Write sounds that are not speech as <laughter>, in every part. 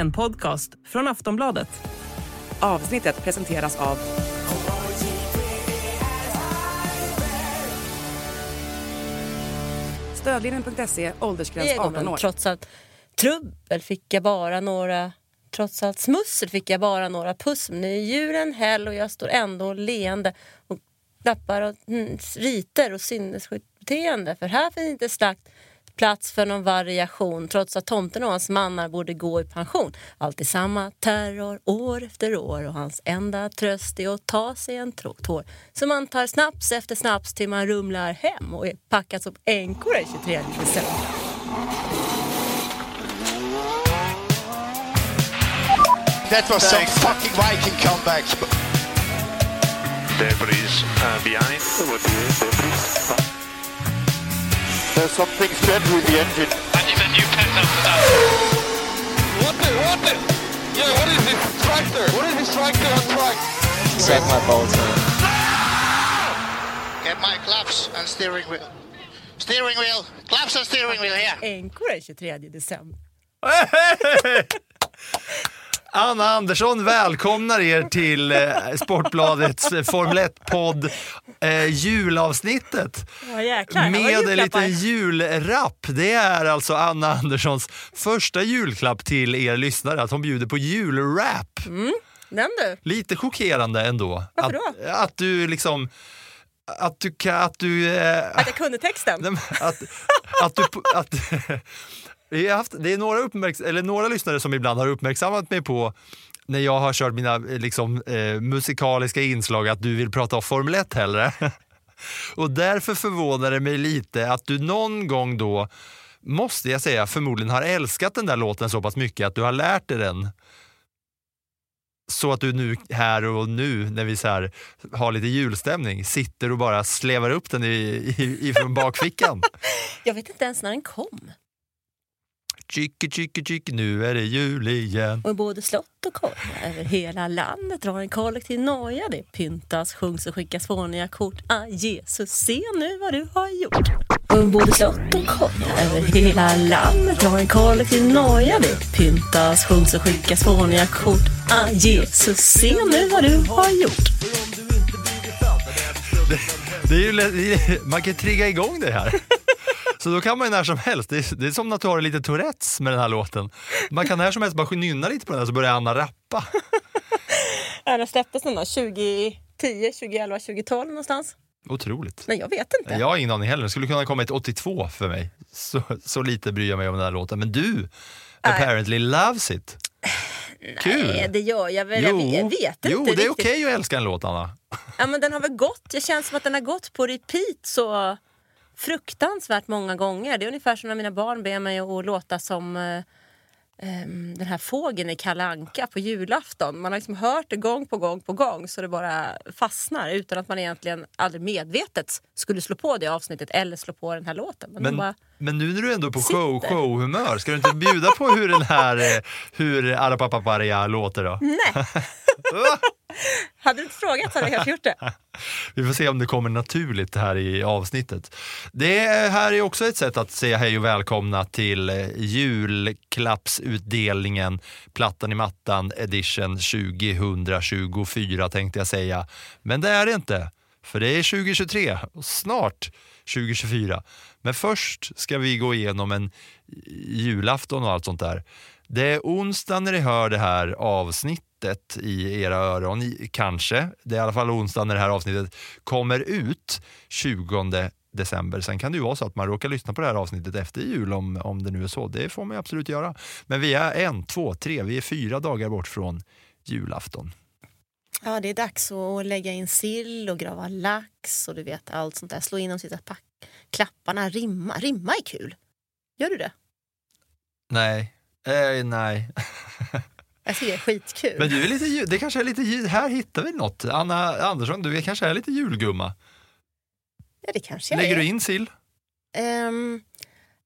en podcast från Aftonbladet. Avsnittet presenteras av Stödlinjen.se, åldersgräns 18 år. Trots allt trubbel fick jag bara några Trots allt smussel fick jag bara några puss. Men nu är djuren häll och jag står ändå leende och klappar och mm, riter och sinnesbeteende. För här finns inte slakt plats för någon variation trots att tomten och hans mannar borde gå i pension. Alltid samma terror år efter år och hans enda tröst är att ta sig en tår. Så man tar snaps efter snaps till man rumlar hem och är packad som änkor den 23 december. That was some fucking Viking comebacks. Debris uh, behind. There's something strange with the engine. And it's a new test after that. What the, what the? Yeah, what is this tractor? What is this tractor on track? Suck my balls, man. Get my claps and steering wheel. Steering wheel. Claps and steering wheel here. Änkor den 23 december. <laughs> Anna Andersson välkomnar er till eh, Sportbladets eh, Formel 1-podd eh, julavsnittet. Ja, jäklar, med en liten julrapp. Det är alltså Anna Anderssons första julklapp till er lyssnare, att hon bjuder på julrap. Den du. Lite chockerande ändå. Varför att, då? att du liksom... Att du. Att du... Eh, Att jag kunde texten. Att, att du... Att, vi har haft, det är några, uppmärks, eller några lyssnare som ibland har uppmärksammat mig på när jag har kört mina eh, liksom, eh, musikaliska inslag att du vill prata om Formel 1 hellre. <laughs> Och därför förvånar det mig lite att du någon gång då, måste jag säga, förmodligen har älskat den där låten så pass mycket att du har lärt dig den. Så att du nu här och nu när vi så här, har lite julstämning sitter och bara slevar upp den i, i, ifrån bakfickan. <laughs> Jag vet inte ens när den kom. Tjicke, tjicke, tjicke, nu är det jul igen. Och både slott och koja över hela landet drar en kollektiv noja. Det pyntas, sjungs och skickas fåniga kort. Ah, Jesus, se nu vad du har gjort. Och både slott och koja över hela landet drar en kollektiv noja. Det pyntas, sjungs och skickas fåniga kort. Ah, Jesus, se nu vad du har gjort. Det är ju, det är- man kan trigga igång det här. <laughs> Så då kan man ju när som helst, det är, det är som att du har lite Tourettes med den här låten. Man kan när som helst bara nynna lite på den här så börjar Anna rappa. Ja, Den släpptes någon dag, 2010, 2011, 2012 någonstans. Otroligt. Nej, jag vet inte. Jag har ingen aning heller, det skulle kunna komma ett 82 för mig. Så, så lite bryr jag mig om den här låten. Men du, apparently loves it. Kul! Nej, det gör jag väl. Jag vet, jag vet jo, inte det är okej att älska en låt Anna. Ja, men den har väl gått, det känns som att den har gått på repeat så fruktansvärt många gånger. Det är ungefär som när mina barn ber mig att låta som eh, ehm, den här fågeln i Kalle Anka på julafton. Man har liksom hört det gång på gång på gång så det bara fastnar utan att man egentligen aldrig medvetet skulle slå på det avsnittet eller slå på den här låten. Men, Men, bara, men nu när du ändå är på show, showhumör, ska du inte bjuda på hur den här eh, hur Arapapaparia låter då? nej! <laughs> Hade du inte frågat så hade jag kanske gjort det. <laughs> Vi får se om det kommer naturligt här i avsnittet. Det här är också ett sätt att säga hej och välkomna till eh, julklappsutdelningen Plattan i mattan edition 2024 tänkte jag säga. Men det är det inte, för det är 2023 och snart 2024. Men först ska vi gå igenom en julafton och allt sånt där. Det är onsdag när ni hör det här avsnittet i era öron, kanske. Det är i alla fall onsdag när det här avsnittet kommer ut 20 december. Sen kan det ju vara så att man råkar lyssna på det här avsnittet efter jul om, om det nu är så. Det får man ju absolut göra. Men vi är en, två, tre, vi är fyra dagar bort från julafton. Ja, det är dags att lägga in sill och grava lax och du vet allt sånt där. Slå in dem, sitta pack. Klapparna, rimma. Rimma är kul. Gör du det? Nej, eh, nej. <laughs> Jag tycker det är skitkul. Men du är lite, det kanske är lite, ju- här hittar vi något. Anna Andersson, du är kanske är lite julgumma. Ja, det kanske jag Lägger är. du in sill? Ehm,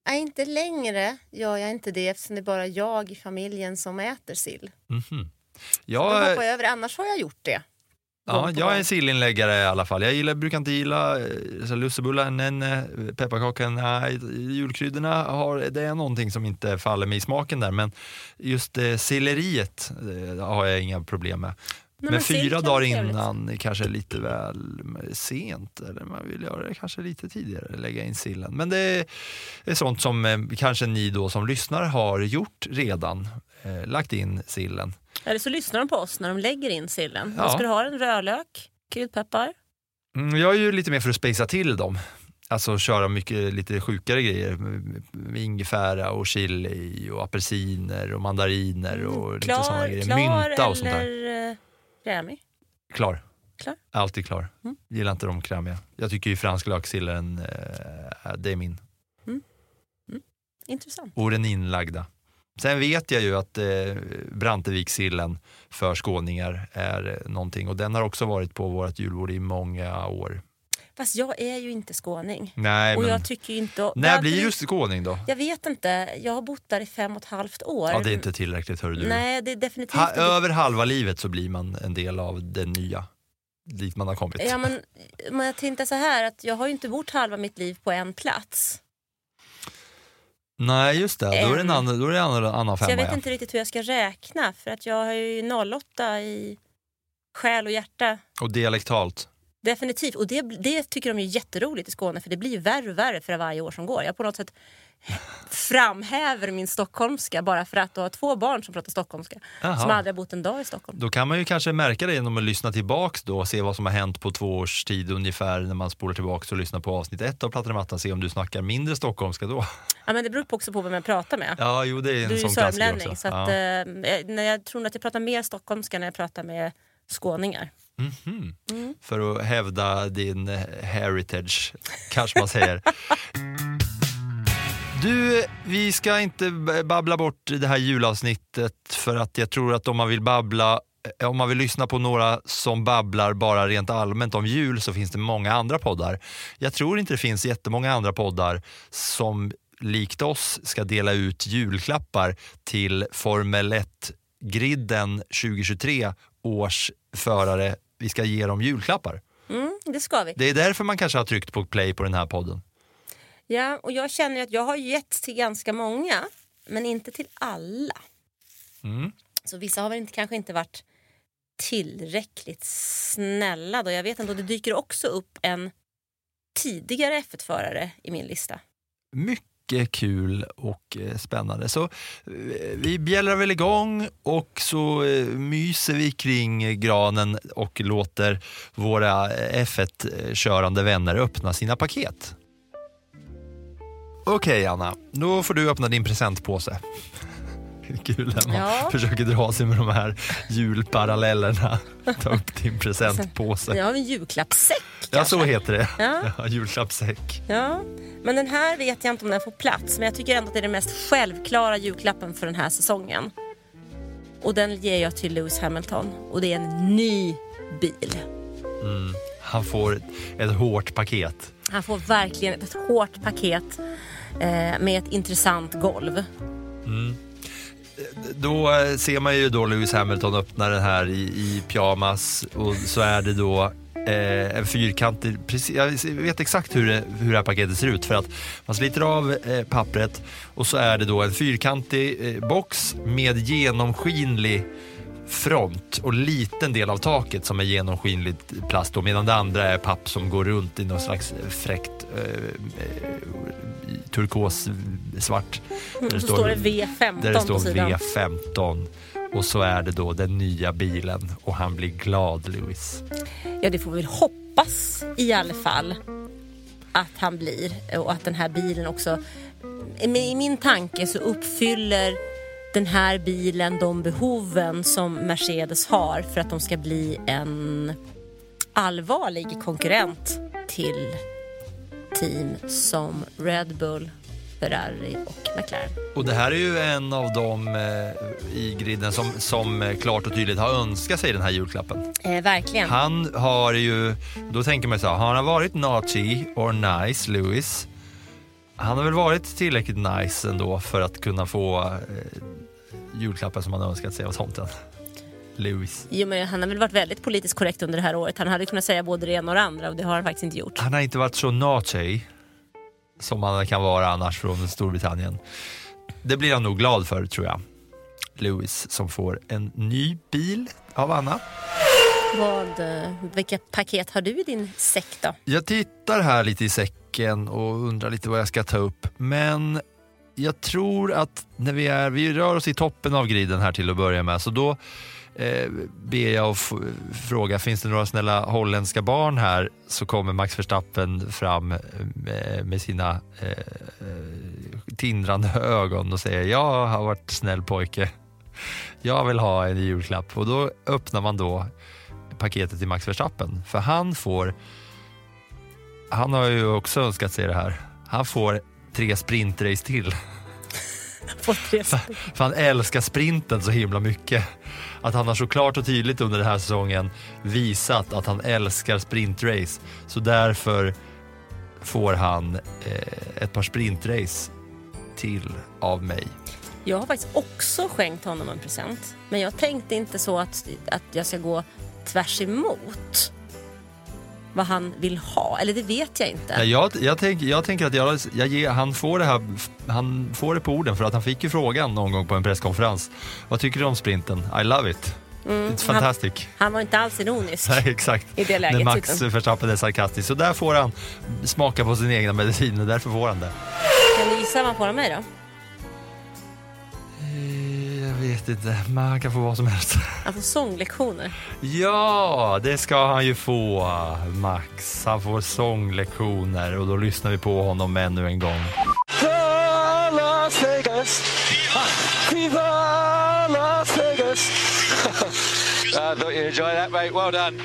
nej, inte längre gör jag inte det eftersom det är bara jag i familjen som äter sill. Mhm. Jag Jag, hoppar över. Annars har jag gjort det. Ja, jag är en sillinläggare i alla fall. Jag gillar, brukar inte gilla eh, lussebullar, pepparkakan, nej, julkryddorna har, det är någonting som inte faller mig i smaken där. Men just eh, silleriet eh, har jag inga problem med. Nej, men men fyra dagar innan kanske lite väl sent, eller man vill göra det kanske lite tidigare, lägga in sillen. Men det är, är sånt som eh, kanske ni då som lyssnar har gjort redan, eh, lagt in sillen. Eller så lyssnar de på oss när de lägger in sillen. Ja. Ska du ha? En rödlök? Kryddpeppar? Mm, jag är ju lite mer för att spacea till dem. Alltså köra mycket lite sjukare grejer med ingefära och chili och apelsiner och mandariner och lite sådana Klar, grejer. klar Mynta och sånt där. eller eh, krämig? Klar. Klar. Alltid klar. Mm. Gillar inte de krämiga. Jag tycker ju fransk löksillen, eh, det är min. Intressant. Och den inlagda. Sen vet jag ju att eh, Brantevikssillen för skåningar är eh, någonting och den har också varit på vårt julbord i många år. Fast jag är ju inte skåning. Nej, och men jag tycker inte... när blir du skåning då? Jag vet inte. Jag har bott där i fem och ett halvt år. Ja, det är inte tillräckligt hör du. Nej, det är definitivt Ha, över halva livet så blir man en del av det nya, dit man har kommit. Ja, men, men jag tänkte så här att jag har ju inte bott halva mitt liv på en plats. Nej, just det. Då är det en annan, då är det en annan, annan Så jag femma. vet ja. inte riktigt hur jag ska räkna för att jag har ju 08 i själ och hjärta. Och dialektalt. Definitivt. Och det, det tycker de är jätteroligt i Skåne för det blir ju värre och värre för varje år som går. Jag på något sätt framhäver min stockholmska bara för att du har två barn som pratar stockholmska Jaha. som aldrig har bott en dag i Stockholm. Då kan man ju kanske märka det genom att lyssna tillbaks då och se vad som har hänt på två års tid ungefär när man spolar tillbaks och lyssnar på avsnitt ett av Plattan i mattan. Se om du snackar mindre stockholmska då. Ja, men det beror också på vem jag pratar med. Ja, jo det är en Du är ju sörmlänning så att, ja. eh, när jag tror att jag pratar mer stockholmska när jag pratar med skåningar. Mhm. Mm. För att hävda din heritage, kanske man säger. <laughs> Du, vi ska inte babbla bort det här julavsnittet för att jag tror att om man vill babbla eh, om man vill lyssna på några som babblar bara rent allmänt om jul så finns det många andra poddar. Jag tror inte det finns jättemånga andra poddar som likt oss ska dela ut julklappar till Formel 1-griden 2023 års förare. Vi ska ge dem julklappar. Mm, det ska vi. Det är därför man kanske har tryckt på play på den här podden. Ja, och jag känner att jag har gett till ganska många, men inte till alla. Mm. Så vissa har väl inte, kanske inte varit tillräckligt snälla. Då. Jag vet och det dyker också upp en tidigare F1-förare i min lista. Mycket kul och eh, spännande. Så eh, vi bjällrar väl igång och så eh, myser vi kring granen och låter våra eh, F1-körande vänner öppna sina paket. Okej Anna, då får du öppna din presentpåse. Kul när man Ja. försöker dra sig med de här julparallellerna. Ta upp din presentpåse. Jag har en julklappssäck Ja, kanske. så heter det. Ja. Ja, julklappssäck. Ja, men den här vet jag inte om den får plats. Men jag tycker ändå att det är den mest självklara julklappen för den här säsongen. Och den ger jag till Lewis Hamilton. Och det är en ny bil. Han får ett hårt paket. Han får verkligen ett hårt paket eh, med ett intressant golv. Mm. Då eh, ser man ju då Lewis Hamilton öppna den här i, i pyjamas och så är det då eh, en fyrkantig, precis, jag vet exakt hur det, hur det här paketet ser ut för att man sliter av eh, pappret och så är det då en fyrkantig eh, box med genomskinlig front och liten del av taket som är genomskinlig plast då, medan det andra är papp som går runt i någon slags fräckt eh, eh, turkos svart. Där Mm, Så står det V15 där det står på sidan. V15 och så är det då den nya bilen och han blir glad Lewis. Ja, det får vi väl hoppas i alla fall att han blir. Och att den här bilen också... I min tanke så uppfyller den här bilen de behoven som Mercedes har för att de ska bli en allvarlig konkurrent till team som Red Bull, Ferrari och McLaren. Och det här är ju en av dem eh, i griden som, som eh, klart och tydligt har önskat sig den här julklappen. Eh, verkligen. Han har ju, då tänker man så här, har han varit naughty or nice Lewis? Han har väl varit tillräckligt nice ändå för att kunna få eh, julklappen som han önskat sig av tomten. Lewis. Jo, men han har väl varit väldigt politiskt korrekt under det här året. Han hade kunnat säga både det ena och det andra och det har han faktiskt inte gjort. Han har inte varit så naughty som man kan vara annars från Storbritannien. Det blir han nog glad för tror jag. Lewis som får en ny bil av Anna. Vad, eh, vilka paket har du i din säck då? Jag tittar här lite i säcken och undrar lite vad jag ska ta upp. Men jag tror att när vi är, vi rör oss i toppen av griden här till att börja med, så då eh, ber jag att fråga, finns det några snälla holländska barn här? Så kommer Max Verstappen fram eh, med, sina eh, eh, tindrande ögon och säger, jag har varit snäll pojke. Jag vill ha en julklapp. Och då öppnar man då paketet till Max Verstappen, för han får han har ju också önskat sig det här. Han får tre sprintrace till. <laughs> För han älskar sprinten så himla mycket. Att han har så klart och tydligt under den här säsongen visat att han älskar sprintrace. Så därför får han eh, ett par sprintrace till av mig. Jag har faktiskt också skänkt honom en present. Men jag tänkte inte så att, att jag ska gå tvärs emot vad han vill ha. Eller det vet jag inte. Nej, Jag, jag, tänk, jag tänker att jag, jag ger, han, får det här, han får det på orden för att han fick ju frågan någon gång på en presskonferens. Vad tycker du om sprinten? I love it. It's fantastic. Han var inte alls ironisk. <laughs> Nej, exakt. I det läget, När Max tyckte Verstappen är sarkastisk. Så där får han smaka på sin egna medicin och därför får han det. Kan du gissa vad han får av mig då? Vet inte, men han kan få vad som helst. Han får sånglektioner. Ja, det ska han ju få, Max. Han får sånglektioner och då lyssnar vi på honom ännu en gång. Las Vegas. Viva Las Vegas. <laughs> I thought you enjoyed that, mate. Well done.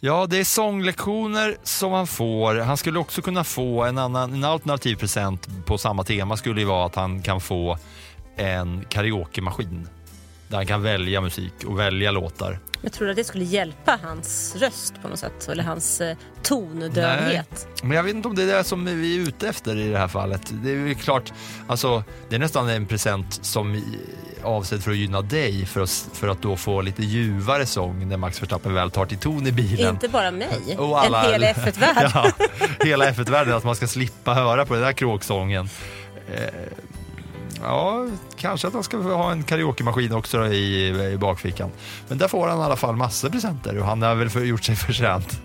Ja, det är sånglektioner som han får. Han skulle också kunna få en, annan, en alternativ present på samma tema skulle ju vara att han kan få en karaokemaskin där han kan välja musik och välja låtar. Jag tror att det skulle hjälpa hans röst på något sätt. Eller hans eh, tondövhet. Men jag vet inte om det är det som vi är ute efter i det här fallet. Det är ju klart, alltså det är nästan en present som är avsedd för att gynna dig för att, för att då få lite ljuvare sång när Max Verstappen väl tar till ton i bilen. Inte bara mig. Och alla- En hel F1-värld. <laughs> Ja, hela F1-världen, att man ska slippa höra på den där kråksången. Eh, ja, kanske att han ska ha en karaokemaskin också i, i bakfickan. Men där får han i alla fall massor presenter och han har väl för, gjort sig förtjänt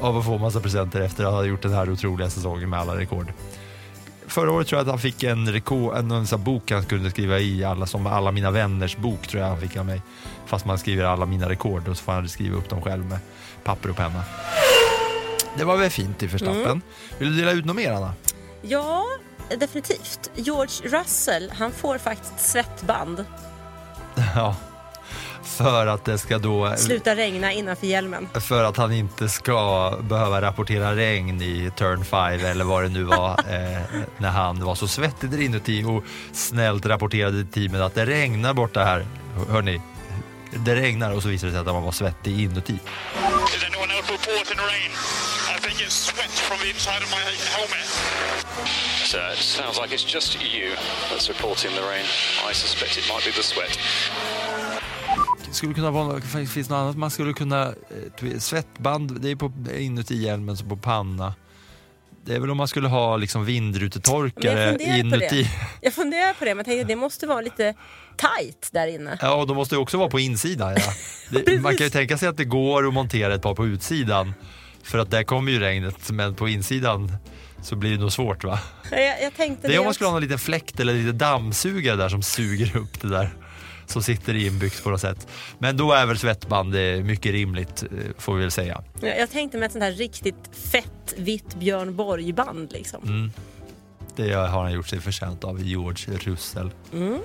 av att få massa presenter efter att ha gjort den här otroliga säsongen med alla rekord. Förra året tror jag att han fick en, rekord, en, en här bok han kunde skriva i, alla, som alla mina vänners bok tror jag han fick av mig. Fast man skriver alla mina rekord och så får han skriva upp dem själv med papper och penna. Det var väl fint i Verstappen. Vill du dela ut något mer Anna? Ja, definitivt. George Russell, han får faktiskt svettband. <laughs> Ja. För att det ska då... Sluta regna innanför hjälmen. För att han inte ska behöva rapportera regn i turn 5 eller vad det nu var <laughs> eh, när han var så svettig där inuti och snällt rapporterade till teamet att det regnar borta här. Hörni, det regnar och så visade det sig att han var svettig inuti. Else reporting rain? I think it's sweat from the inside of my helmet. So it sounds like it's just you that's reporting the rain. I suspect it might be the sweat. skulle kunna vara, finns något annat man skulle kunna, eh, svettband, det är på, inuti hjälmen som på panna. Det är väl om man skulle ha liksom vindrutetorkare jag funderar på inuti. det. Jag funderar på det, men jag tänkte, det måste vara lite tight där inne. Ja, och de måste ju också vara på insidan. Ja. <laughs> Det, man kan ju tänka sig att det går att montera ett par på utsidan. För att där kommer ju regnet, men på insidan så blir det nog svårt va? Jag, jag tänkte Det är om man skulle ha någon liten fläkt eller lite dammsugare där som suger upp det där. Som sitter inbyggt på något sätt. Men då är väl svettband mycket rimligt eh, får vi väl säga. Jag, jag tänkte med ett sånt här riktigt fett vitt Björn Borg-band liksom. Mm. Det har han gjort sig förtjänt av, George Russell. Mm.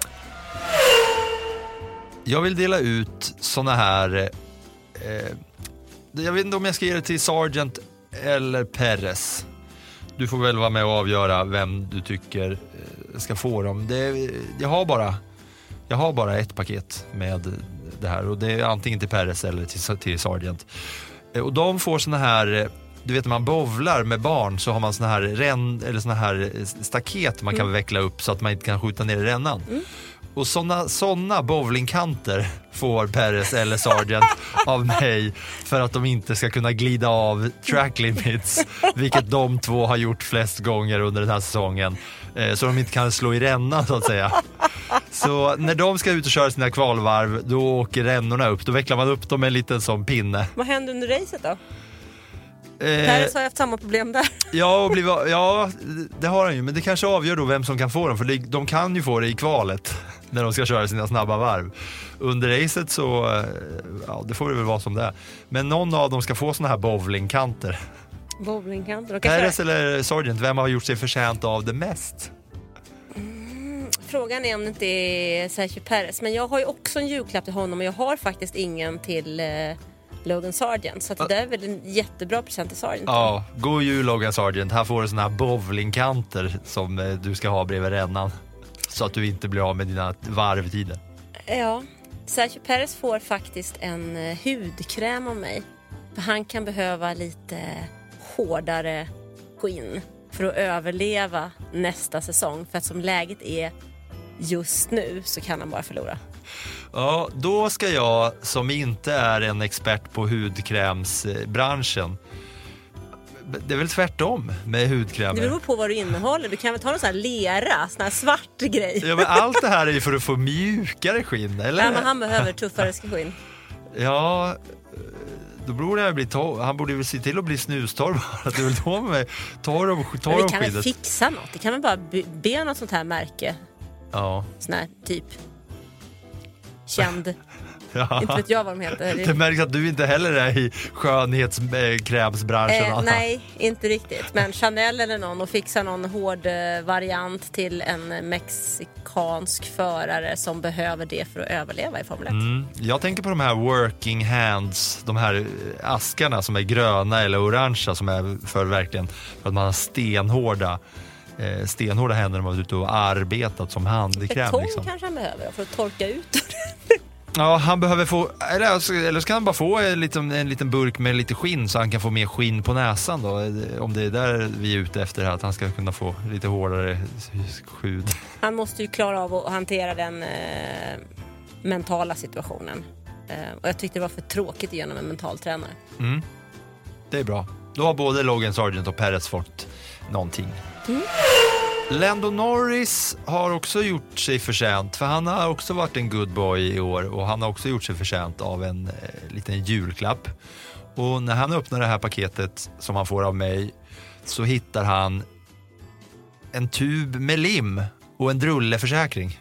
Jag vill dela ut såna här... Eh, jag vet inte om jag ska ge det till Sargent eller Perez. Du får väl vara med och avgöra vem du tycker eh, ska få dem. Det, jag, har bara, jag har bara ett paket med det här och det är antingen till Perez eller till, till Sargent. Eh, och de får såna här... eh, du vet när man bowlar med barn så har man såna här, ränn, eller såna här staket man kan Mm. veckla upp så att man inte kan skjuta ner i rännan. Och såna, såna bowlingkanter får Perez eller Sargent <laughs> av mig för att de inte ska kunna glida av track limits, vilket de två har gjort flest gånger under den här säsongen. Eh, Så de inte kan slå i rännan så att säga. Så när de ska ut och köra sina kvalvarv, då åker rännorna upp. Då vecklar man upp dem med en liten sån pinne. Vad hände under racet då? Eh, Paris har ju haft samma problem där. Ja, och bliva, ja, det har han ju, men det kanske avgör då vem som kan få dem, för de kan ju få det i kvalet när de ska köra sina snabba varv. Under racet så, eh, ja det får det väl vara som det är. Men någon av dem ska få såna här bowlingkanter. Bowlingkanter. Perez eller Sargent, vem har gjort sig förtjänt av det mest? Frågan är om det inte är Sergio Perez. Men jag har ju också en julklapp till honom och jag har faktiskt ingen till eh, Logan Sargent. Så att det där är väl en jättebra present till Sargent. Ja, god jul Logan Sargent. Här får du såna här bowlingkanter som eh, du ska ha bredvid rännan. Så att du inte blir av med dina varvtider. Ja, Sergio Perez får faktiskt en eh, hudkräm av mig. För han kan behöva lite hårdare skinn för att överleva nästa säsong. För att som läget är just nu så kan han bara förlora. Ja, då ska jag som inte är en expert på hudkrämsbranschen det är väl tvärtom med Det hudkrämer. beror på vad du innehåller. Du kan väl ta någon sån här lera, sån här svart grej. Ja, men allt det här är ju för att få mjukare skinn, eller? Nej, men han behöver tuffare skinn. Ja, då borde han bli torr. Han borde väl se till att bli snustorr bara. Det är väl då med torr om, Men torr vi om kan väl fixa något? Det kan väl bara be, be något sånt här märke. Ja. Sån här typ känd. <laughs> ja. Inte vet jag vad de heter. Det märks att du inte heller är i skönhetskrämsbranschen. Eh, nej, inte riktigt. Men Chanel eller någon och fixa någon hård eh, variant till en mexikansk förare som behöver det för att överleva i Formel 1. Mm. Jag tänker på de här working hands, de här eh, askarna som är gröna eller orangea som är för verkligen för att man har stenhårda eh, stenhårda händer när man är ute och arbetat som handikräm. Betong Liksom. kanske han behöver för att torka ut. <laughs> Ja, han behöver få, eller, alltså, eller så kan han bara få en liten, en liten burk med lite skinn så han kan få mer skinn på näsan då. eh, Om det är där vi är ute efter, att han ska kunna få lite hårdare hud. Han måste ju klara av att hantera den eh, mentala situationen. Eh, och jag tyckte det var för tråkigt genom en mental tränare. Mm. Det är bra. Då har både Logan Sargent och Perez fått någonting. Lando Norris har också gjort sig förtjänt, för han har också varit en good boy i år och han har också gjort sig förtjänt av en eh, liten julklapp. Och när han öppnar det här paketet som han får av mig så hittar han en tub med lim och en drulleförsäkring.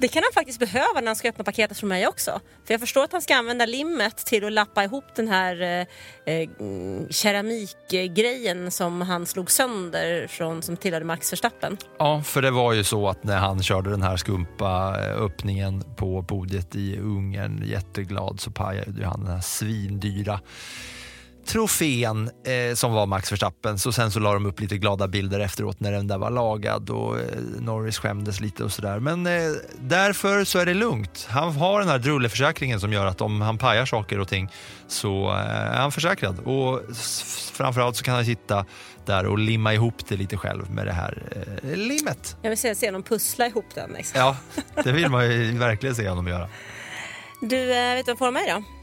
Det kan han faktiskt behöva när han ska öppna paketet från mig också. För jag förstår att han ska använda limmet till att lappa ihop den här eh, eh, keramikgrejen som han slog sönder från, som tillhörde Max Verstappen. Ja, för det var ju så att när han körde den här skumpa eh, öppningen på podiet i Ungern, jätteglad, så pajade ju han den här svindyra trofén eh, som var Max Verstappen. Så sen så la de upp lite glada bilder efteråt när den där var lagad och eh, Norris skämdes lite och sådär. Men eh, därför så är det lugnt. Han har den här drulleförsäkringen som gör att om han pajar saker och ting så eh, är han försäkrad. Och framförallt så kan han sitta där och limma ihop det lite själv med det här eh, limmet. Jag vill se, se dem pussla ihop den. Liksom. Ja, det vill man ju verkligen se honom göra. Du, eh, vet du vad får mig då?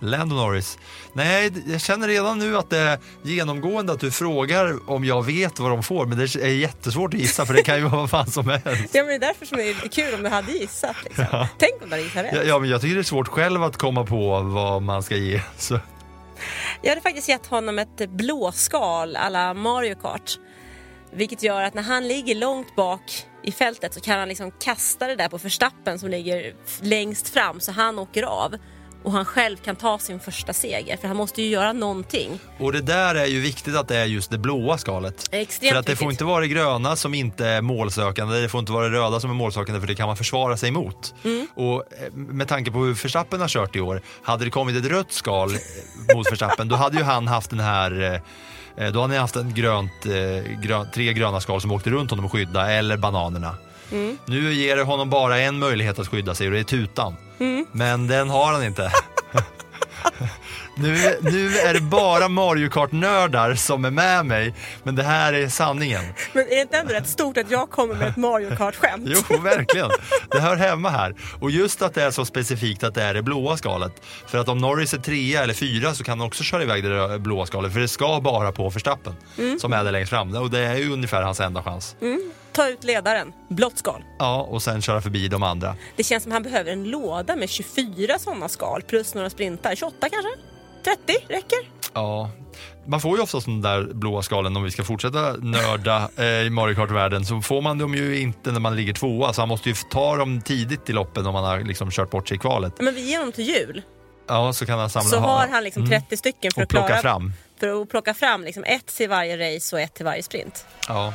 Lando Norris. Nej, jag känner redan nu att det är genomgående att du frågar om jag vet vad de får, men det är jättesvårt att gissa för det kan ju vara <laughs> vad fan som helst. Ja, men det är därför som det är lite kul om du hade gissat. Liksom. Ja. Tänk om du hade gissat rätt. Ja, ja, men jag tycker det är svårt själv att komma på vad man ska ge. Så. Jag hade faktiskt gett honom ett blåskal alla Mario Kart. Vilket gör att när han ligger långt bak i fältet så kan han liksom kasta det där på förstappen som ligger längst fram så han åker av. Och han själv kan ta sin första seger för han måste ju göra någonting. Och det där är ju viktigt att det är just det blåa skalet. Extremt för att det får viktigt. inte vara det gröna som inte är målsökande, det får inte vara det röda som är målsökande för det kan man försvara sig mot. Mm. Och eh, med tanke på hur Verstappen har kört i år, hade det kommit ett rött skal eh, mot Verstappen, då hade ju han haft den här eh, då hade ni haft en grönt, grön, tre gröna skal som åkte runt honom och skydda, eller bananerna. Mm. Nu ger det honom bara en möjlighet att skydda sig och det är tutan. Mm. Men den har han inte. <laughs> Nu, nu är det bara Mario Kart-nördar som är med mig, men det här är sanningen. Men är det inte ändå rätt stort att jag kommer med ett Mario Kart-skämt? Jo, verkligen. Det hör hemma här. Och just att det är så specifikt att det är det blåa skalet. För att om Norris är trea eller fyra så kan han också köra iväg det blåa skalet. För det ska bara på Verstappen som är där längst fram. Och det är ju ungefär hans enda chans. Ta ut ledaren, blått skal. Ja, och sen köra förbi de andra. Det känns som han behöver en låda med 24 sådana skal plus några sprintar. 28 kanske? 30 räcker? Ja, man får ju ofta de där blåa skalen om vi ska fortsätta nörda <laughs> eh, i Mario Kart-världen så får man dem ju inte när man ligger tvåa så han måste ju ta dem tidigt i loppen om man har liksom kört bort sig i kvalet. Men vi ger honom till jul. Ja, så kan han samla Så ha- har han liksom 30 stycken för och att plocka klara, fram. För att plocka fram liksom ett till varje race och ett till varje sprint. Ja.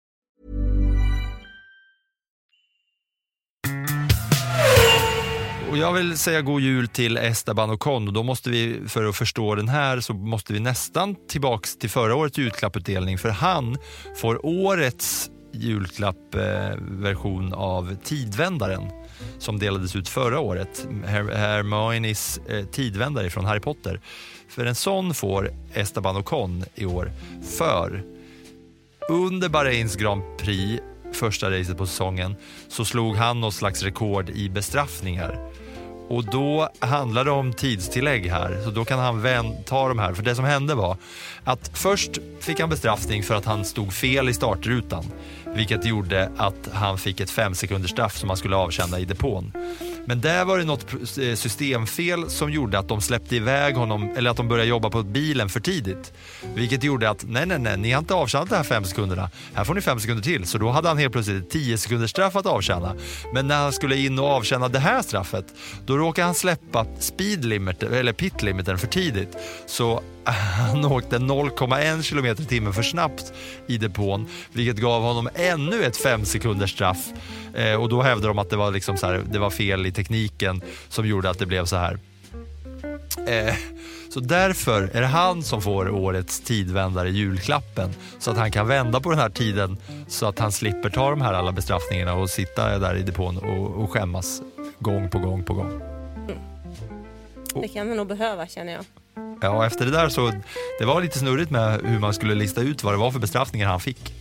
Och jag vill säga god jul till Esteban och Con då måste vi, för att förstå den här, så måste vi nästan tillbaks till förra årets julklapputdelning för han får årets julklappversion av Tidvändaren som delades ut förra året. Her- Hermiones eh, tidvändare från Harry Potter. För en sån får Esteban och i år. För under Bahrains Grand Prix, första racet på säsongen, så slog han något slags rekord i bestraffningar. Och då handlar det om tidstillägg här, så då kan han vän- ta de här. För det som hände var att först fick han bestraffning för att han stod fel i startrutan, vilket gjorde att han fick ett fem sekunders straff som han skulle avtjäna i depån. Men där var det något eh, systemfel som gjorde att de släppte iväg honom, eller att de började jobba på bilen för tidigt. Vilket gjorde att, nej, nej, nej, ni har inte avtjänat de här fem sekunderna. Här får ni fem sekunder till. Så då hade han helt plötsligt ett 10 sekunders straff att avtjäna. Men när han skulle in och avtjäna det här straffet, då råkade han släppa speed limiter, eller pit limiten för tidigt. Så han åkte 0,1 km i timmen för snabbt i depån, vilket gav honom ännu ett fem sekunders straff. Eh, och då hävdade de att det var, liksom så här, det var fel i tekniken som gjorde att det blev så här. Eh, så därför är det han som får årets tidvändare i julklappen. Så att han kan vända på den här tiden så att han slipper ta de här alla bestraffningarna och sitta där i depån och, och skämmas gång på gång på gång. Det kan man nog behöva känner jag. Ja, efter det där så det var lite snurrigt med hur man skulle lista ut vad det var för bestraffningar han fick.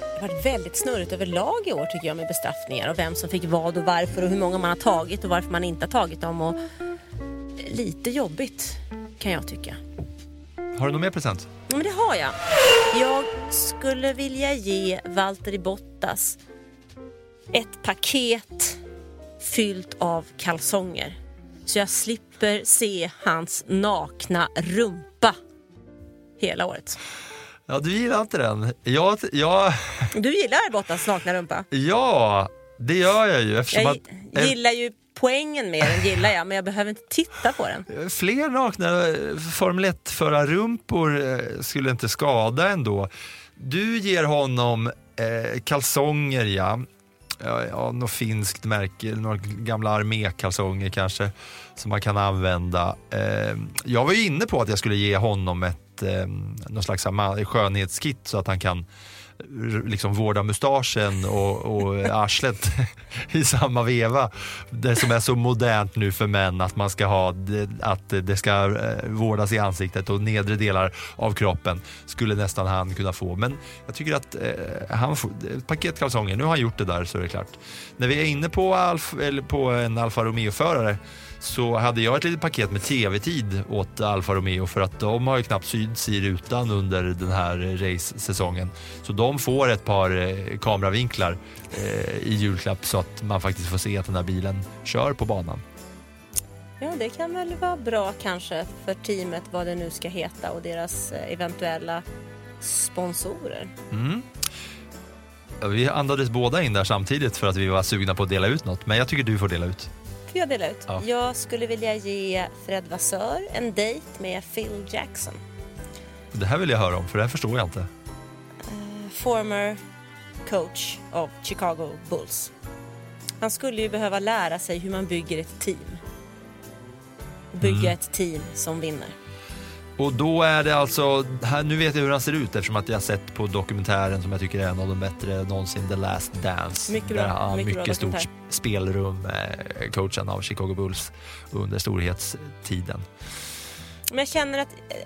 Det har varit väldigt snurrigt överlag i år tycker jag med bestraffningar och vem som fick vad och varför och hur många man har tagit och varför man inte har tagit dem. Och lite jobbigt kan jag tycka. Har du någon mer present? Ja, men det har jag. Jag skulle vilja ge Valtteri Bottas ett paket fyllt av kalsonger. Så jag slipper se hans nakna rumpa hela året. Ja, du gillar inte den. Jag, jag, Du gillar Bottas nakna rumpa? ja, det gör jag ju eftersom Jag att gillar ju poängen med den, gillar jag, men jag behöver inte titta på den. fler nakna eh, Formel 1-förarrumpor eh, skulle inte skada ändå. Du ger honom eh, kalsonger, ja. Ja, ja, något finskt märke, några gamla armékalsonger kanske som man kan använda. Eh, jag var ju inne på att jag skulle ge honom ett eh, någon slags skönhetskit så att han kan liksom vårda mustaschen och, och <laughs> arslet i samma veva. Det som är så modernt nu för män att man ska ha att det ska eh, vårdas i ansiktet och nedre delar av kroppen skulle nästan han kunna få. Men jag tycker att eh, han får ett paket kalsonger, nu har han gjort det där så är det klart. När vi är inne på, Alf, eller på en Alfa Romeo-förare så hade jag ett litet paket med tv-tid åt Alfa Romeo för att de har ju knappt synts i rutan under den här race-säsongen. Så de får ett par eh, kameravinklar eh, i julklapp så att man faktiskt får se att den här bilen kör på banan. Ja, det kan väl vara bra kanske för teamet, vad det nu ska heta och deras eh, eventuella sponsorer. Mm. Vi andades båda in där samtidigt för att vi var sugna på att dela ut något. Men jag tycker du får dela ut. Får jag dela ut? Ja. Jag skulle vilja ge Fred Vassör en dejt med Phil Jackson. Det här vill jag höra om, för det här förstår jag inte. Former coach av Chicago Bulls. Han skulle ju behöva lära sig hur man bygger ett team. Bygga Mm. ett team som vinner. Och då är det alltså, här, nu vet jag hur han ser ut eftersom att jag har sett på dokumentären som jag tycker är en av de bättre någonsin, The Last Dance. Mycket bra, Där han mycket mycket stort spelrum, eh, coachen av Chicago Bulls under storhetstiden. Men jag känner att eh,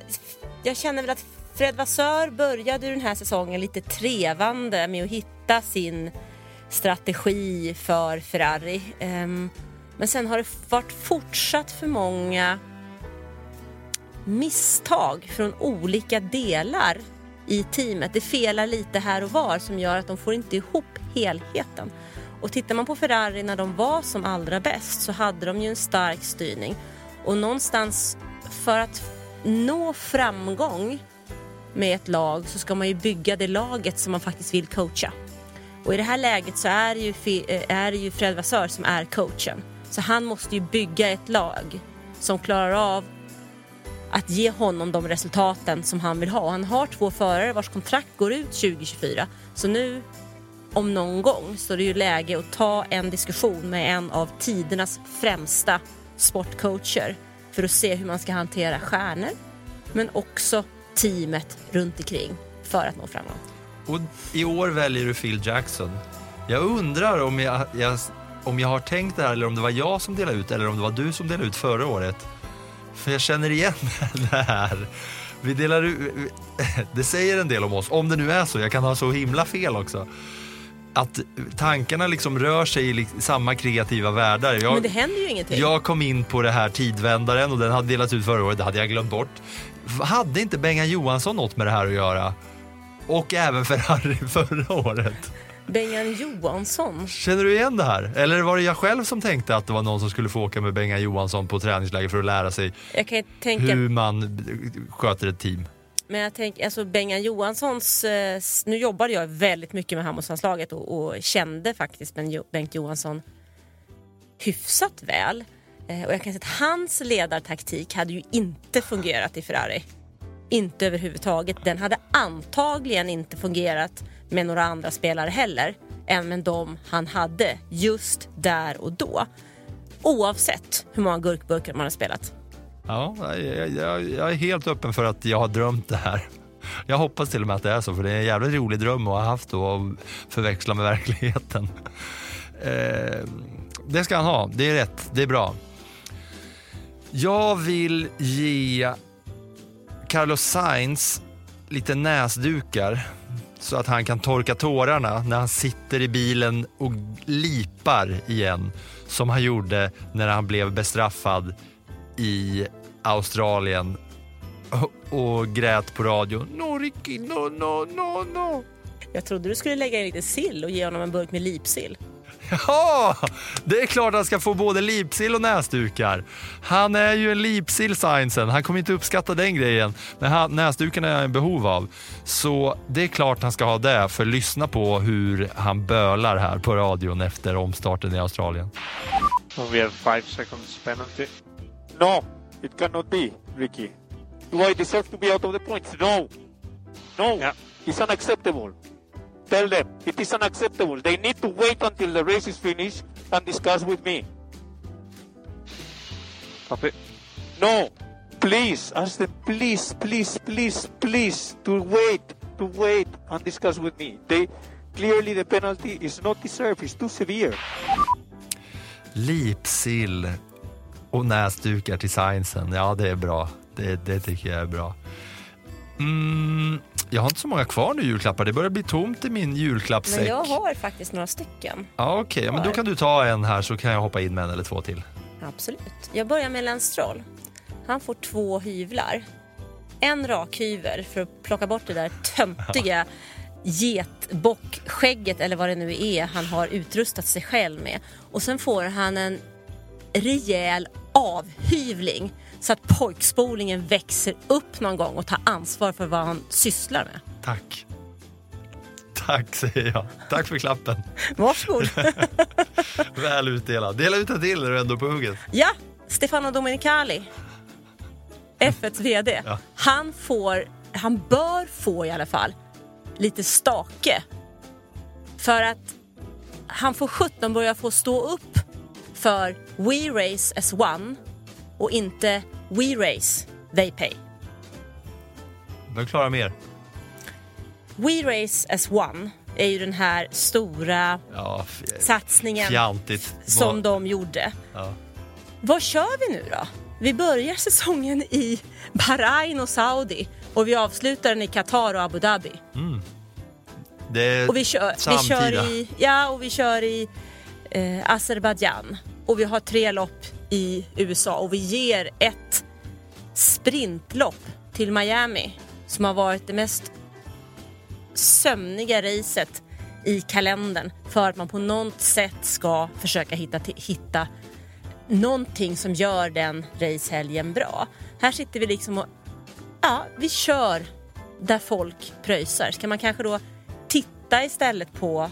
jag känner väl att Fred Vassör började den här säsongen lite trevande med att hitta sin strategi för Ferrari. Ehm, Men sen har det varit fortsatt för många misstag från olika delar i teamet. Det felar lite här och var som gör att de får inte ihop helheten. Och tittar man på Ferrari när de var som allra bäst så hade de ju en stark styrning. Och någonstans för att nå framgång med ett lag så ska man ju bygga det laget som man faktiskt vill coacha. Och i det här läget så är det ju, eh, är det ju Fred Vassör som är coachen. Så han måste ju bygga ett lag som klarar av att ge honom de resultaten som han vill ha. Han har två förare vars kontrakt går ut 2024. Så nu om någon gång så är det ju läge att ta en diskussion med en av tidernas främsta sportcoacher för att se hur man ska hantera stjärnor men också teamet runt omkring för att nå framgång. Och i år väljer du Phil Jackson. Jag undrar om jag, jag, om jag har tänkt det här eller om det var jag som delade ut eller om det var du som delade ut förra året. För jag känner igen <laughs> det här. Vi delar ut, det säger en del om oss, om det nu är så. Jag kan ha så himla fel också. Att tankarna liksom rör sig i samma kreativa världar. Jag, Men det händer ju ingenting. jag kom in på det här tidvändaren och den hade delats ut förra året, det hade jag glömt bort. Hade inte Bengan Johansson något med det här att göra? Och även Ferrari <laughs> förra året. Bengan Johansson. Känner du igen det här? Eller var det jag själv som tänkte att det var någon som skulle få åka med Bengan Johansson på träningsläger för att lära sig tänka, hur man sköter ett team? men jag tänker, alltså Bengan Johanssons, eh, nu jobbade jag väldigt mycket med handbollslandslaget och, och kände faktiskt Ben Bengt Johansson hyfsat väl. Eh, och jag kan säga att hans ledartaktik hade ju inte fungerat i Ferrari. Inte överhuvudtaget. Den hade antagligen inte fungerat med några andra spelare heller än med de han hade just där och då. Oavsett hur många gurkburkar man har spelat. Ja, jag, jag, jag är helt öppen för att jag har drömt det här. Jag hoppas till och med att det är så, för det är en jävligt rolig dröm att ha haft och att förväxla med verkligheten. Eh, det ska han ha, det är rätt, det är bra. Jag vill ge Carlos Sainz lite näsdukar så att han kan torka tårarna när han sitter i bilen och lipar igen som han gjorde när han blev bestraffad i Australien och, och grät på radion. No Ricky, no, no, no, no. Jag trodde du skulle lägga in lite sill och ge honom en burk med lipsill. <laughs> Ja, det är klart han ska få både lipsill och näsdukar. Han är ju en lipsill Sainzen. Han kommer inte uppskatta den grejen. Men han, näsdukarna är han i behov av. Så det är klart han ska ha det. För lyssna på hur han bölar här på radion efter omstarten i Australien. We have five seconds penalty. No, it cannot be, Ricky. Do I deserve to be out of the points? No. No, it's unacceptable. Tell them it is unacceptable. They need to wait until the race is finished and discuss with me. Copy. No, please ask them, please, please, please, please, to wait, to wait and discuss with me. They clearly the penalty is not deserved. It's too severe. Lipsill och näsdukar till Sainzen. Ja, det är bra. Det, det tycker jag är bra. Mm, jag har inte så många kvar nu julklappar. Det börjar bli tomt i min julklappssäck. Men jag har faktiskt några stycken. Ja, Okej, ja, men då kan du ta en här så kan jag hoppa in med en eller två till. Absolut. Jag börjar med Lance Stroll. Han får två hyvlar. En rakhyvel för att plocka bort det där töntiga <laughs> getbockskägget eller vad det nu är han har utrustat sig själv med. Och sen får han en rejäl avhyvling så att pojkspolingen växer upp någon gång och tar ansvar för vad han sysslar med. Tack. Tack säger jag. Tack för klappen. Varsågod. <laughs> Väl utdelad. Dela ut en till när du är ändå på hugget. ja, Stefano Domenicali, F1s VD. Ja. Han får, han bör få i alla fall, lite stake. För att han får 17 börja få stå upp för We Race as One och inte We Race They Pay. De klarar mer. We Race as One är ju den här stora Ja, satsningen fjantigt. som de gjorde. Ja. Vad kör vi nu då? Vi börjar <laughs> säsongen i Bahrain och Saudi och vi avslutar den i Qatar och Abu Dhabi. Är Och vi kör, vi samtida. kör i, ja, och vi kör i eh, Azerbaijan och vi har tre lopp i USA och vi ger ett sprintlopp till Miami som har varit det mest sömniga racet i kalendern för att man på något sätt ska försöka hitta, hitta någonting som gör den racehelgen bra. Här sitter vi liksom och ja, vi kör där folk pröjsar. Ska man kanske då titta istället på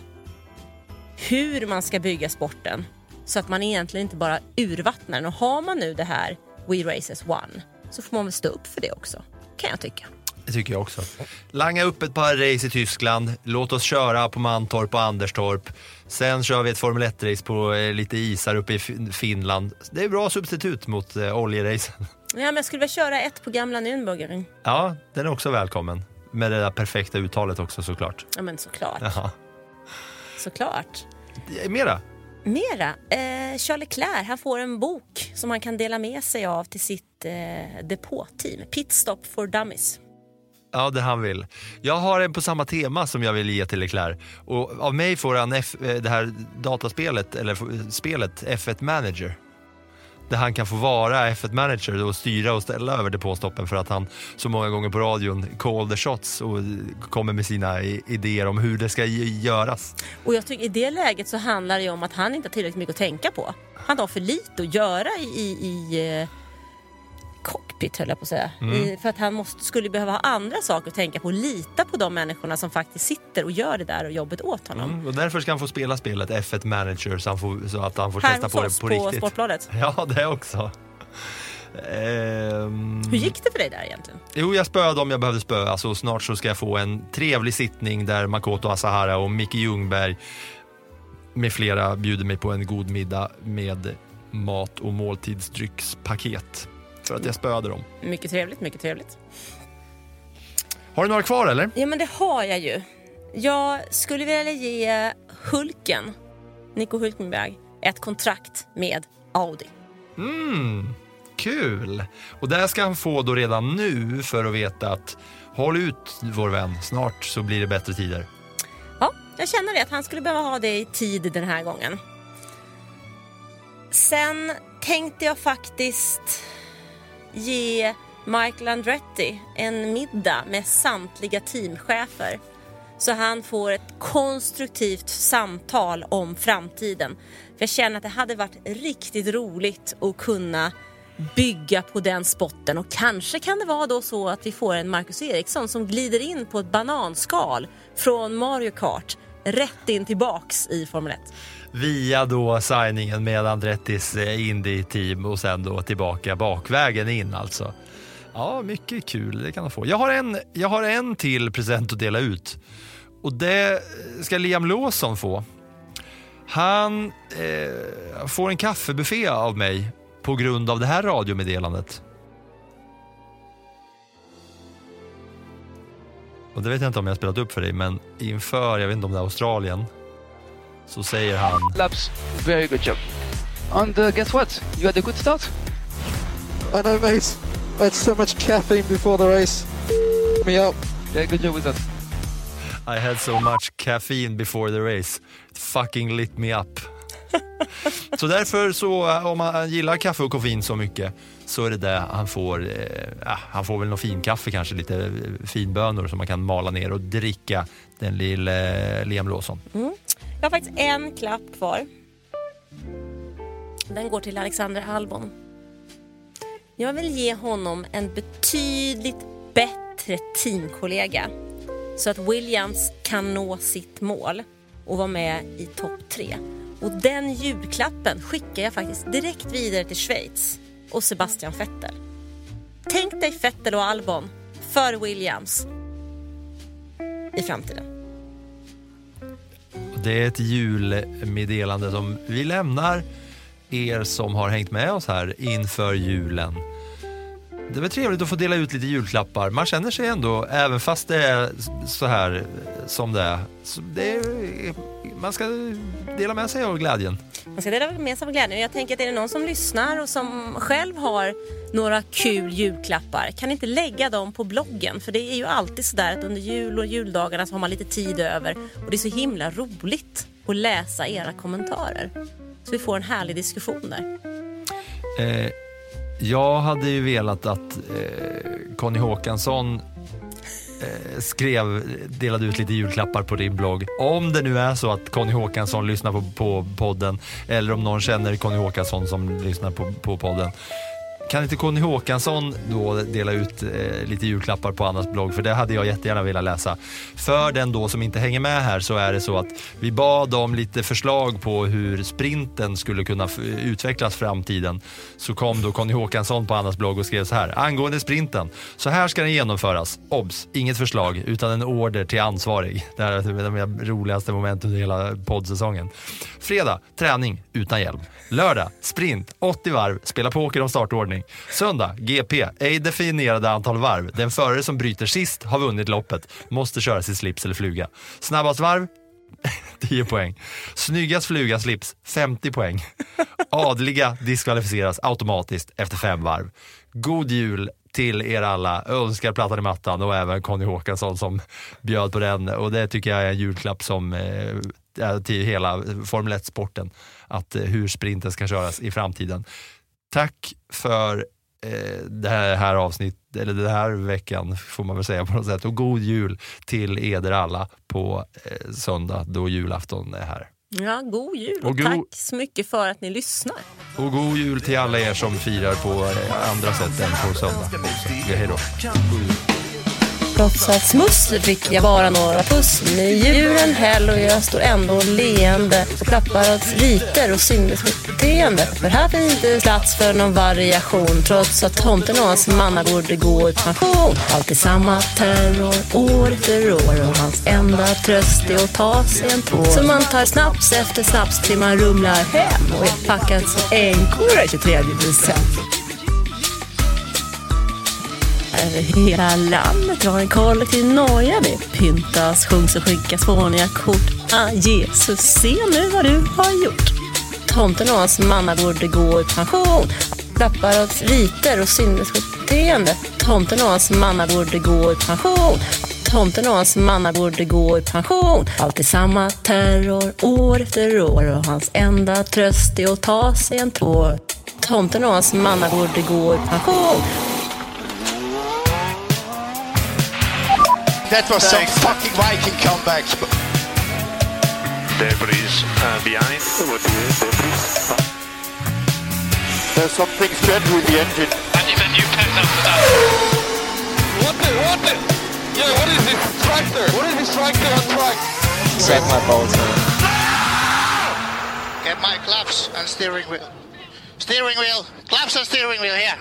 hur man ska bygga sporten så att man egentligen inte bara urvattnar den. Och har man nu det här We Races One så får man väl stå upp för det också, kan jag tycka. Det tycker jag också. Langa upp ett par race i Tyskland. Låt oss köra på Mantorp och Anderstorp. Sen kör vi ett Formel 1-race på eh, lite isar uppe i Fin- Finland. Det är bra substitut mot eh, oljeracen. Ja, men jag skulle vilja köra ett på gamla Nürnbergring. Ja, den är också välkommen. Med det där perfekta uttalet också såklart. Ja, men såklart. Jaha. Såklart. Mera? Mera, eh, Charles Leclerc, han får en bok som han kan dela med sig av till sitt eh, depåteam. Pit Stop for Dummies. Ja, det han vill. Jag har en på samma tema som jag vill ge till Leclerc. Och av mig får han F, eh, det här dataspelet, eller spelet F1 Manager. Där han kan få vara F1 Manager och styra och ställa över depåstoppen för att han så många gånger på radion call the shots och kommer med sina idéer om hur det ska göras. Och jag tycker i det läget så handlar det ju om att han inte har tillräckligt mycket att tänka på. Han har för lite att göra i, i, i eh, cockpit höll jag på att säga. Mm. I, för att han måste, skulle behöva ha andra saker att tänka på. Lita på de människorna som faktiskt sitter och gör det där och jobbet åt honom. Mm, och därför ska han få spela spelet F1 Manager så, han får, så att han får Här testa på det på, på riktigt. Sportbladet. <laughs> Ja, det också. Ehm, Hur gick det för dig där egentligen? Jo, jag spöade om jag behövde spöa, så snart så ska jag få en trevlig sittning där Makoto Asahara och Micke Ljungberg med flera bjuder mig på en god middag med mat och måltidsdryckspaket för att jag spöade dem. Mycket trevligt, mycket trevligt. Har du några kvar eller? Ja men det har jag ju. Jag skulle vilja ge Hulken, Nico Hulkenberg, ett kontrakt med Audi. Mm, kul! Och det ska han få då redan nu för att veta att håll ut vår vän, snart så blir det bättre tider. Ja, jag känner det att han skulle behöva ha det i tid den här gången. Sen tänkte jag faktiskt ge Michael Andretti en middag med samtliga teamchefer så han får ett konstruktivt samtal om framtiden. För jag känner att det hade varit riktigt roligt att kunna bygga på den spotten och kanske kan det vara då så att vi får en Marcus Eriksson som glider in på ett bananskal från Mario Kart rätt in tillbaks i Formel 1. Via då signingen med Andrettis eh, indie-team och sen då tillbaka bakvägen in alltså. Ja, mycket kul, det kan de få. Jag har en, jag har en till present att dela ut och det eh, ska Liam Lawson få. Han eh, får en kaffebuffé av mig på grund av det här radiomeddelandet. Och det vet jag inte om jag har spelat upp för dig, men inför, jag vet inte om det är Australien, så säger han Laps, very good job. And uh, guess what? You had a good start. I know, mate. I had so much caffeine before the race. Me up. Yeah, good job with that. I had so much caffeine before the race. It fucking lit me up. <laughs> så därför så, eh, om man gillar kaffe och koffein så mycket så är det det han får. Eh, ah, han får väl någon finkaffe kanske, lite eh, finbönor som man kan mala ner och dricka den lille eh, Liam Lawson. Mm. Jag har faktiskt en klapp kvar. Den går till Alexander Albon. Jag vill ge honom en betydligt bättre teamkollega så att Williams kan nå sitt mål och vara med i topp tre. Och den julklappen skickar jag faktiskt direkt vidare till Schweiz och Sebastian Vettel. Tänk dig Vettel och Albon för Williams i framtiden. Det är ett julmeddelande som vi lämnar er som har hängt med oss här inför julen. Det var trevligt att få dela ut lite julklappar. Man känner sig ändå, även fast det är så här som det är, det är man ska dela med sig av glädjen. Man ska dela med sig av glädjen. Jag tänker att är det någon som lyssnar och som själv har några kul julklappar, kan inte lägga dem på bloggen? För det är ju alltid sådär att under jul och juldagarna så har man lite tid över och det är så himla roligt att läsa era kommentarer. Så vi får en härlig diskussion där. Eh, jag hade ju velat att eh, Conny Håkansson eh, skrev, delade ut lite julklappar på din blogg. Om det nu är så att Conny Håkansson lyssnar på, på podden eller om någon känner Conny Håkansson som lyssnar på, på podden kan inte Conny Håkansson då dela ut eh, lite julklappar på Annas blogg? För det hade jag jättegärna velat läsa. För den då som inte hänger med här så är det så att vi bad om lite förslag på hur sprinten skulle kunna utvecklas framtiden. Så kom då Conny Håkansson på Annas blogg och skrev så här. Angående sprinten. Så här ska den genomföras. Obs! Inget förslag utan en order till ansvarig. Det här är det roligaste momentet under hela poddsäsongen. Fredag, träning utan hjälm. Lördag, sprint, 80 varv, spela poker om startordning. Söndag, GP, ej definierade antal varv. Den förare som bryter sist har vunnit loppet. Måste köra sitt slips eller fluga. Snabbast varv, <laughs> 10 poäng. Snyggast fluga slips, 50 poäng. Adliga diskvalificeras automatiskt efter fem varv. God jul till er alla. Önskar plattan i mattan och även Conny Håkansson som bjöd på den. Och det tycker jag är en julklapp som eh, till hela Formel 1-sporten. Att eh, hur sprinten ska köras i framtiden. Tack för eh, det här, avsnittet, eller den här veckan får man väl säga på något sätt. Och god jul till eder alla på eh, söndag då julafton är här. Ja, god jul och, och tack så mycket för att ni lyssnar. Och god jul till alla er som firar på andra sätt än på söndag. Hej då. Trots att smussel fick jag bara några puss. Med djuren häll och jag står ändå leende och klappar åt riter och sinnesbeteende. För här finns inte plats för någon variation trots att tomten och hans manna borde gå i pension. Alltid samma terror år efter år och hans enda tröst är att ta sig en tår. Så man tar snaps efter snaps till man rumlar hem och är packad som änkor 23 december över hela landet har en kollektiv noja. Det pyntas, sjungs och skickas fåniga kort. Ah, Jesus, se nu vad du har gjort. Tomten och hans manna borde gå i pension. Klappar av riter och sinnesbeteende. Tomten och hans manna borde gå i pension. Tomten och hans manna borde gå i pension. Alltid samma terror år efter år och hans enda tröst är att ta sig en tår. Tomten och hans manna borde gå i pension. That was Thanks. some fucking Viking comeback. Debris uh, behind. There's something strange with the engine. And then you can after that. What the? What the? Yeah, what is this tractor? What is this tractor on track? Check my bolts, man. Get my claps and steering wheel. Steering wheel. Claps and steering wheel here.